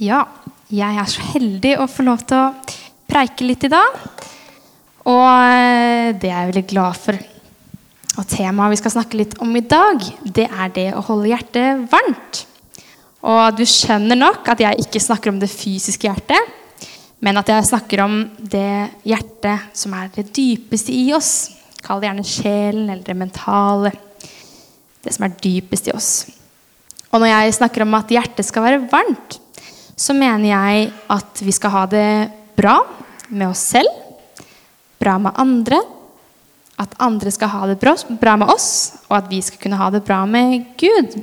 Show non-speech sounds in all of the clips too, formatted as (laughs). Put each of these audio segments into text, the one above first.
Ja, jeg er så heldig å få lov til å preike litt i dag. Og eh, det er jeg veldig glad for. Og temaet vi skal snakke litt om i dag, det er det å holde hjertet varmt. Og du skjønner nok at jeg ikke snakker om det fysiske hjertet, men at jeg snakker om det hjertet som er det dypeste i oss. Kall det gjerne sjelen eller det mentale. Det som er dypest i oss. Og når jeg snakker om at hjertet skal være varmt, så mener jeg at vi skal ha det bra med oss selv, bra med andre, at andre skal ha det bra med oss, og at vi skal kunne ha det bra med Gud.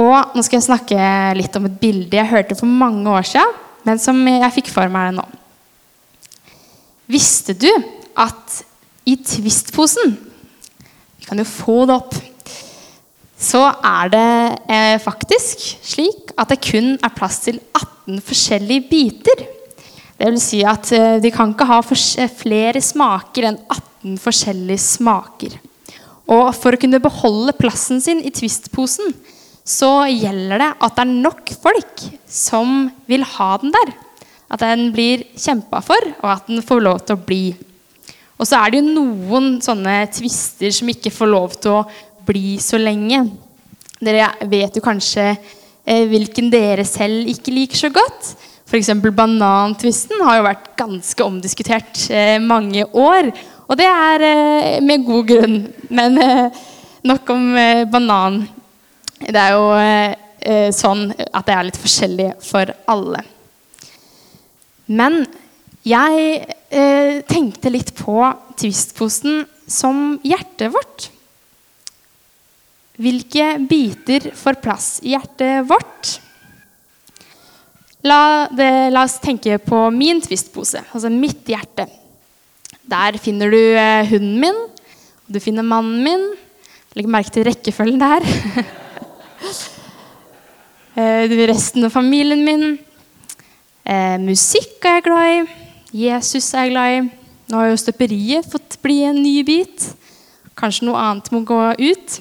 Og nå skal jeg snakke litt om et bilde jeg hørte for mange år siden, men som jeg fikk for meg nå. Visste du at i Twist-posen Vi kan jo få det opp. Så er det eh, faktisk slik at det kun er plass til 18 forskjellige biter. Det vil si at eh, de kan ikke ha flere smaker enn 18 forskjellige smaker. Og for å kunne beholde plassen sin i Twist-posen, så gjelder det at det er nok folk som vil ha den der. At den blir kjempa for, og at den får lov til å bli. Og så er det jo noen sånne tvister som ikke får lov til å bli så lenge. Dere vet jo kanskje eh, hvilken dere selv ikke liker så godt. F.eks. banantvisten har jo vært ganske omdiskutert eh, mange år. Og det er eh, med god grunn. Men nok om banan. Det er jo sånn at det er litt forskjellig for alle. Men jeg tenkte litt på Twist-posten som hjertet vårt. Hvilke biter får plass i hjertet vårt? La, det, la oss tenke på min Twist-pose, altså mitt hjerte. Der finner du eh, hunden min, og du finner mannen min. Legg merke til rekkefølgen der. (laughs) Eh, resten av familien min. Eh, musikk er jeg glad i. Jesus er jeg glad i. Nå har jo støperiet fått bli en ny bit. Kanskje noe annet må gå ut.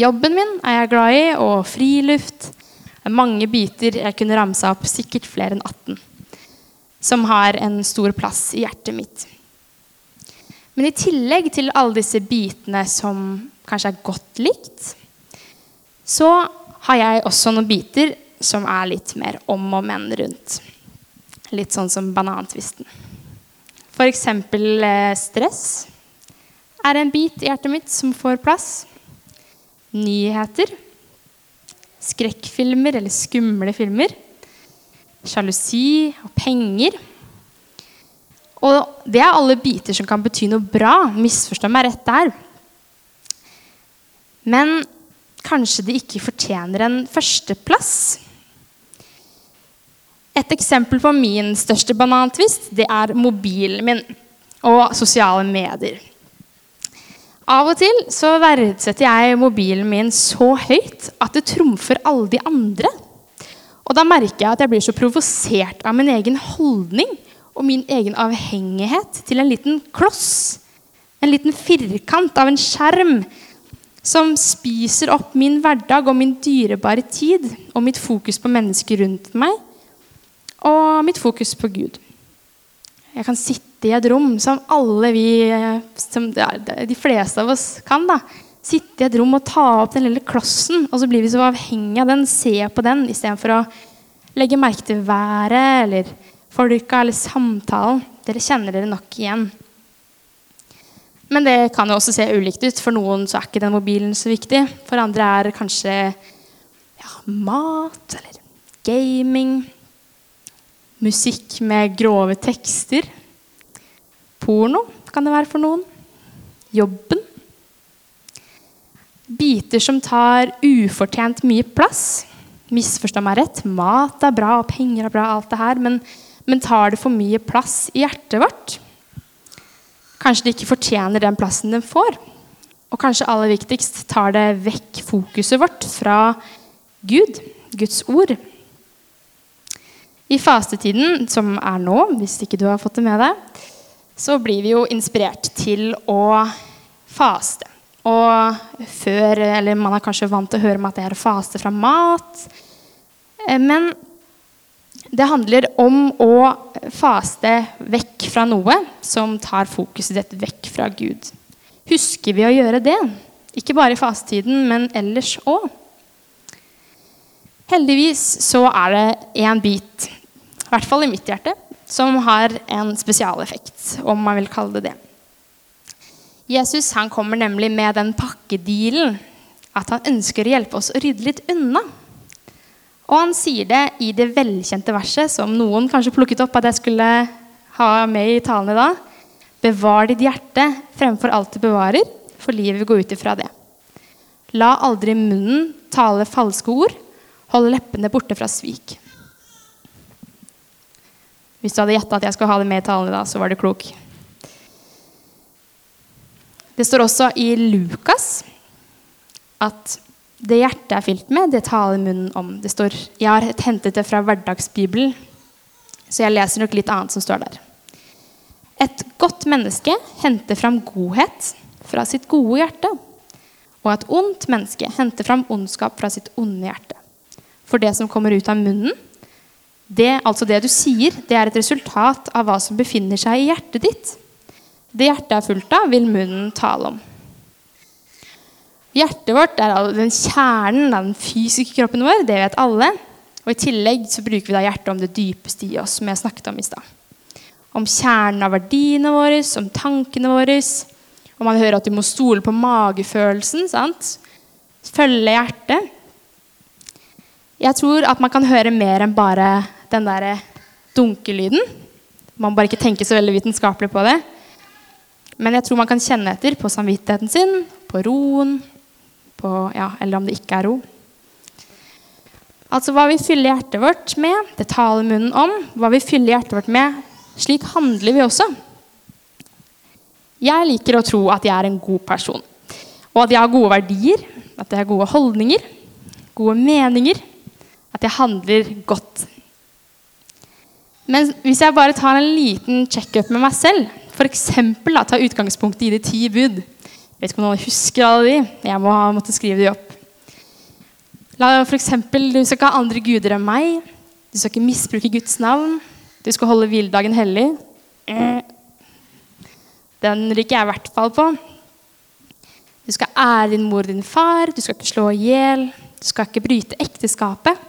Jobben min er jeg glad i, og friluft. Det er mange biter jeg kunne ramsa opp, sikkert flere enn 18, som har en stor plass i hjertet mitt. Men i tillegg til alle disse bitene som kanskje er godt likt, så har jeg også noen biter som er litt mer om og men rundt. Litt sånn som banantvisten. F.eks. Eh, stress er en bit i hjertet mitt som får plass. Nyheter. Skrekkfilmer eller skumle filmer. Sjalusi og penger. Og det er alle biter som kan bety noe bra. Misforstå meg rett der. Men kanskje de ikke fortjener en førsteplass. Et eksempel på min største banantvist det er mobilen min og sosiale medier. Av og til så verdsetter jeg mobilen min så høyt at det trumfer alle de andre. Og da merker jeg at jeg blir så provosert av min egen holdning og min egen avhengighet til en liten kloss. En liten firkant av en skjerm som spiser opp min hverdag og min dyrebare tid og mitt fokus på mennesker rundt meg og mitt fokus på Gud. Jeg kan sitte i et rom som alle vi, som de fleste av oss kan. da, Sitte i et rom og ta opp den lille klossen, og så blir vi så avhengig av den, se på den, istedenfor å legge merke til været eller folka eller samtalen. Dere kjenner dere nok igjen. Men det kan jo også se ulikt ut. For noen så er ikke den mobilen så viktig. For andre er kanskje ja, mat eller gaming. Musikk med grove tekster. Porno kan det være for noen. Jobben. Biter som tar ufortjent mye plass. Misforstå meg rett. Mat er bra, og penger er bra, alt det her. Men, men tar det for mye plass i hjertet vårt? Kanskje de ikke fortjener den plassen den får. Og kanskje aller viktigst tar det vekk fokuset vårt fra Gud, Guds ord. I fastetiden, som er nå, hvis ikke du har fått det med deg, så blir vi jo inspirert til å faste. Og før, eller Man er kanskje vant til å høre om at det er å faste fra mat. Eh, men det handler om å faste vekk fra noe som tar fokuset ditt vekk fra Gud. Husker vi å gjøre det? Ikke bare i fastetiden, men ellers òg. Heldigvis så er det én bit, i hvert fall i mitt hjerte, som har en spesialeffekt, om man vil kalle det det. Jesus han kommer nemlig med den pakkedealen at han ønsker å hjelpe oss å rydde litt unna. Og han sier det i det velkjente verset som noen kanskje plukket opp at jeg skulle ha med i talen i dag. Bevar ditt hjerte fremfor alt du bevarer, for livet går ut ifra det. La aldri munnen tale falske ord, hold leppene borte fra svik. Hvis du hadde gjetta at jeg skulle ha det med i talen i dag, så var du klok. Det står også i Lukas at det hjertet er fylt med, det taler munnen om. Det står, Jeg har hentet det fra Hverdagsbibelen, så jeg leser nok litt annet som står der. Et godt menneske henter fram godhet fra sitt gode hjerte. Og et ondt menneske henter fram ondskap fra sitt onde hjerte. For det som kommer ut av munnen, det, altså det du sier, det er et resultat av hva som befinner seg i hjertet ditt. Det hjertet er fullt av, vil munnen tale om. Hjertet vårt er den kjernen av den fysiske kroppen vår. Det vet alle. Og I tillegg så bruker vi da hjertet om det dypeste i oss, som jeg snakket om i stad. Om kjernen av verdiene våre, om tankene våre. Og man hører at du må stole på magefølelsen. sant? Følge hjertet. Jeg tror at man kan høre mer enn bare den derre dunkelyden. Man bare ikke tenker så veldig vitenskapelig på det. Men jeg tror man kan kjenne etter på samvittigheten sin, på roen, på, ja, eller om det ikke er ro. Altså hva vi fyller hjertet vårt med, det taler munnen om. Hva vi fyller hjertet vårt med, slik handler vi også. Jeg liker å tro at jeg er en god person. Og at jeg har gode verdier, at jeg har gode holdninger, gode meninger. At jeg handler godt. Men hvis jeg bare tar en liten check-up med meg selv, f.eks. ta utgangspunkt i de ti bud jeg vet ikke om noen husker alle de. Jeg må ha måttet skrive de opp. La for eksempel, Du skal ikke ha andre guder enn meg. Du skal ikke misbruke Guds navn. Du skal holde hviledagen hellig. Den ryker jeg i hvert fall på. Du skal ære din mor og din far. Du skal ikke slå i hjel. Du skal ikke bryte ekteskapet.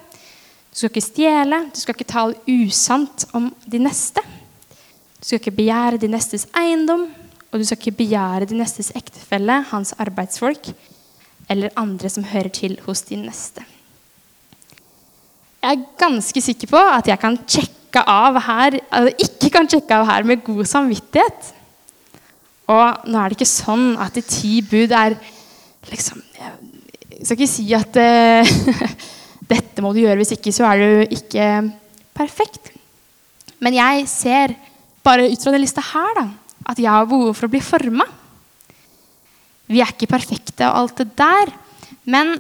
Du skal ikke stjele. Du skal ikke tale usant om de neste. Du skal ikke begjære de nestes eiendom og du skal ikke begjære de nestes ektefelle, hans arbeidsfolk eller andre som hører til hos de neste. Jeg er ganske sikker på at jeg kan sjekke av her, altså ikke kan sjekke av her med god samvittighet. Og nå er det ikke sånn at de ti bud er liksom Jeg skal ikke si at uh, (laughs) dette må du gjøre, hvis ikke så er du ikke perfekt. Men jeg ser, bare ut fra denne lista her, da, at jeg har behov for å bli forma. Vi er ikke perfekte og alt det der, men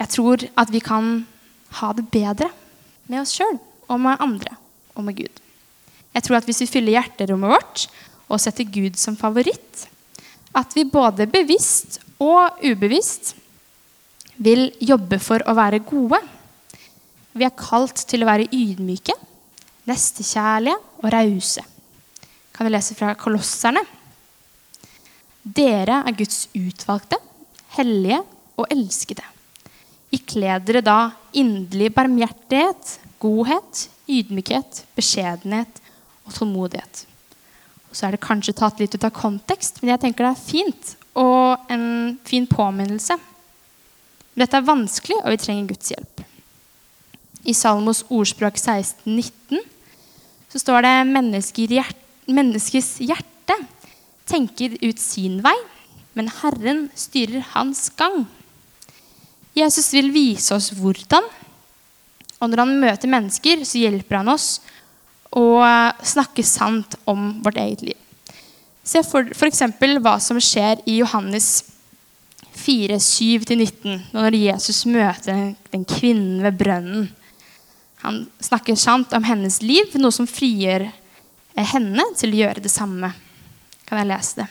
jeg tror at vi kan ha det bedre med oss sjøl og med andre og med Gud. Jeg tror at hvis vi fyller hjerterommet vårt og setter Gud som favoritt, at vi både bevisst og ubevisst vil jobbe for å være gode. Vi er kalt til å være ydmyke, nestekjærlige og rause kan vi lese fra Kolosserne. Dere er Guds utvalgte, hellige og elskede. Ikle dere da inderlig barmhjertighet, godhet, ydmykhet, beskjedenhet og tålmodighet. Så er det kanskje tatt litt ut av kontekst, men jeg tenker det er fint og en fin påminnelse. Dette er vanskelig, og vi trenger Guds hjelp. I Salmos ordspråk 16-19 så står det menneskets hjerte tenker ut sin vei, men Herren styrer hans gang. Jesus vil vise oss hvordan. Og når han møter mennesker, så hjelper han oss å snakke sant om vårt eget liv. Se f.eks. hva som skjer i Johannes 4, 7-19, når Jesus møter den kvinnen ved brønnen. Han snakker sant om hennes liv, noe som frigjør henne til å gjøre det samme. Kan jeg lese det?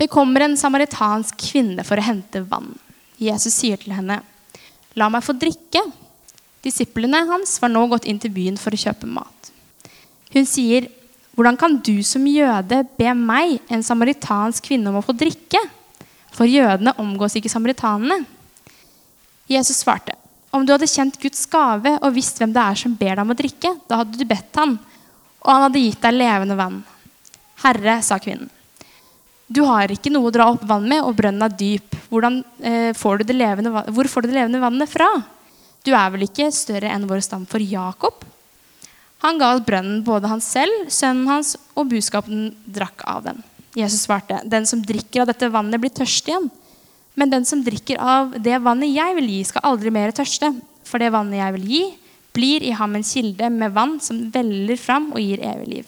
Det kommer en samaritansk kvinne for å hente vann. Jesus sier til henne, La meg få drikke. Disiplene hans var nå gått inn til byen for å kjøpe mat. Hun sier, 'Hvordan kan du som jøde be meg, en samaritansk kvinne, om å få drikke?' For jødene omgås ikke samaritanene. Jesus svarte, 'Om du hadde kjent Guds gave og visst hvem det er som ber deg om å drikke,' 'da hadde du bedt han, og han hadde gitt deg levende vann.' 'Herre', sa kvinnen, 'du har ikke noe å dra opp vann med, og brønnen er dyp. Hvordan, eh, får levende, hvor får du det levende vannet fra?' 'Du er vel ikke større enn vår stamfor Jakob?' Han ga oss brønnen, både han selv, sønnen hans og buskapen drakk av den. Jesus svarte, 'Den som drikker av dette vannet, blir tørst igjen.' Men den som drikker av det vannet jeg vil gi, skal aldri mer tørste. For det vannet jeg vil gi, blir i ham en kilde med vann som veller fram og gir evig liv.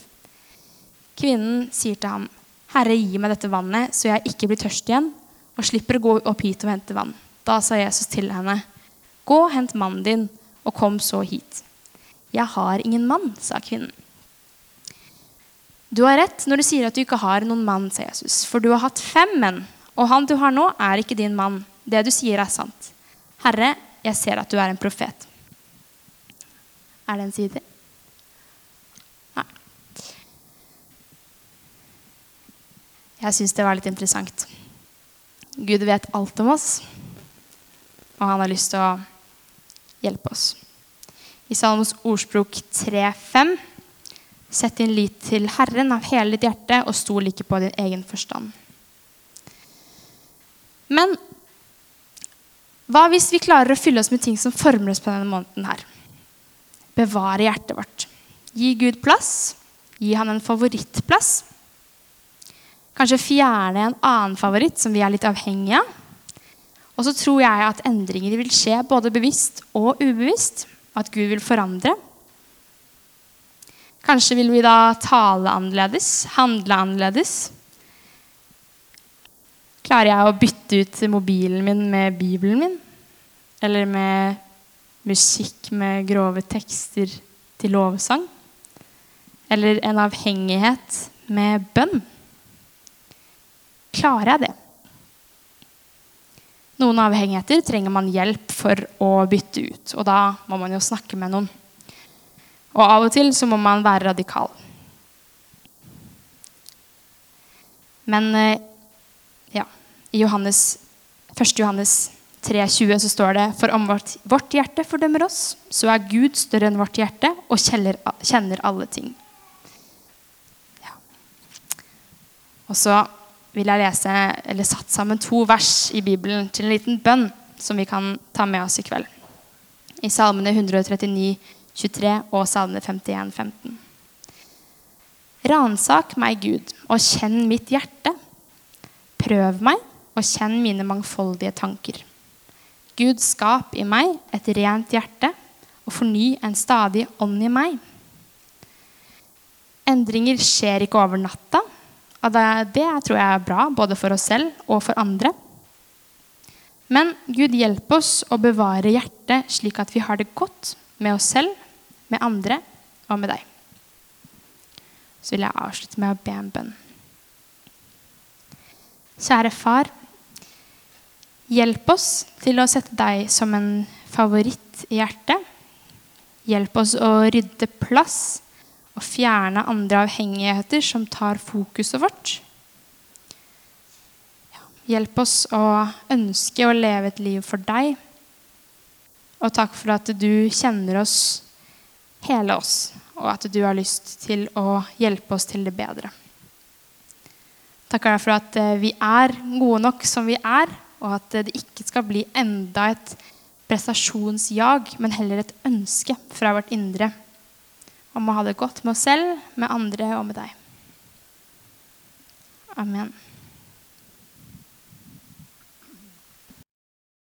Kvinnen sier til ham, Herre, gi meg dette vannet, så jeg ikke blir tørst igjen, og slipper å gå opp hit og hente vann. Da sa Jesus til henne, Gå, hent mannen din, og kom så hit. Jeg har ingen mann, sa kvinnen. Du har rett når du sier at du ikke har noen mann, sa Jesus, for du har hatt fem menn, og han du har nå, er ikke din mann. Det du sier, er sant. Herre, jeg ser at du er en profet. Er det en side? Nei. Jeg syns det var litt interessant. Gud vet alt om oss, og han har lyst til å hjelpe oss. I Salmos ordspråk 3,5.: Sett din lit til Herren av hele ditt hjerte, og stol ikke på din egen forstand. Men hva hvis vi klarer å fylle oss med ting som former oss på denne måneden her? Bevare hjertet vårt. Gi Gud plass. Gi han en favorittplass. Kanskje fjerne en annen favoritt som vi er litt avhengige av. Og så tror jeg at endringer vil skje både bevisst og ubevisst. At Gud vil forandre. Kanskje vil vi da tale annerledes, handle annerledes. Klarer jeg å bytte ut mobilen min med Bibelen min? Eller med musikk med grove tekster til lovsang? Eller en avhengighet med bønn? Klarer jeg det? Noen avhengigheter trenger man hjelp for å bytte ut, og da må man jo snakke med noen. Og av og til så må man være radikal. Men eh, ja, i Johannes, 1. Johannes 3,20 så står det For om vårt, vårt hjerte fordømmer oss, så er Gud større enn vårt hjerte og kjenner, kjenner alle ting. Ja. Og så vil jeg lese, eller satt sammen to vers i Bibelen til en liten bønn som vi kan ta med oss i kveld. I Salmene 139, 23 og Salme 51, 15. Ransak meg, Gud, og kjenn mitt hjerte. Prøv meg og kjenn mine mangfoldige tanker. Gud, skap i meg et rent hjerte og forny en stadig ånd i meg. Endringer skjer ikke over natta, og det, tror jeg er bra både for oss selv og for andre. Men Gud hjelper oss å bevare hjertet slik at vi har det godt med oss selv, med andre og med deg. Så vil jeg avslutte med å be en bønn. Kjære far. Hjelp oss til å sette deg som en favoritt i hjertet. Hjelp oss å rydde plass og fjerne andre avhengigheter som tar fokuset vårt. Hjelp oss å ønske å leve et liv for deg. Og takk for at du kjenner oss, hele oss, og at du har lyst til å hjelpe oss til det bedre. Takker deg for at eh, vi er gode nok som vi er, og at det ikke skal bli enda et prestasjonsjag, men heller et ønske fra vårt indre om å ha det godt med oss selv, med andre og med deg. Amen.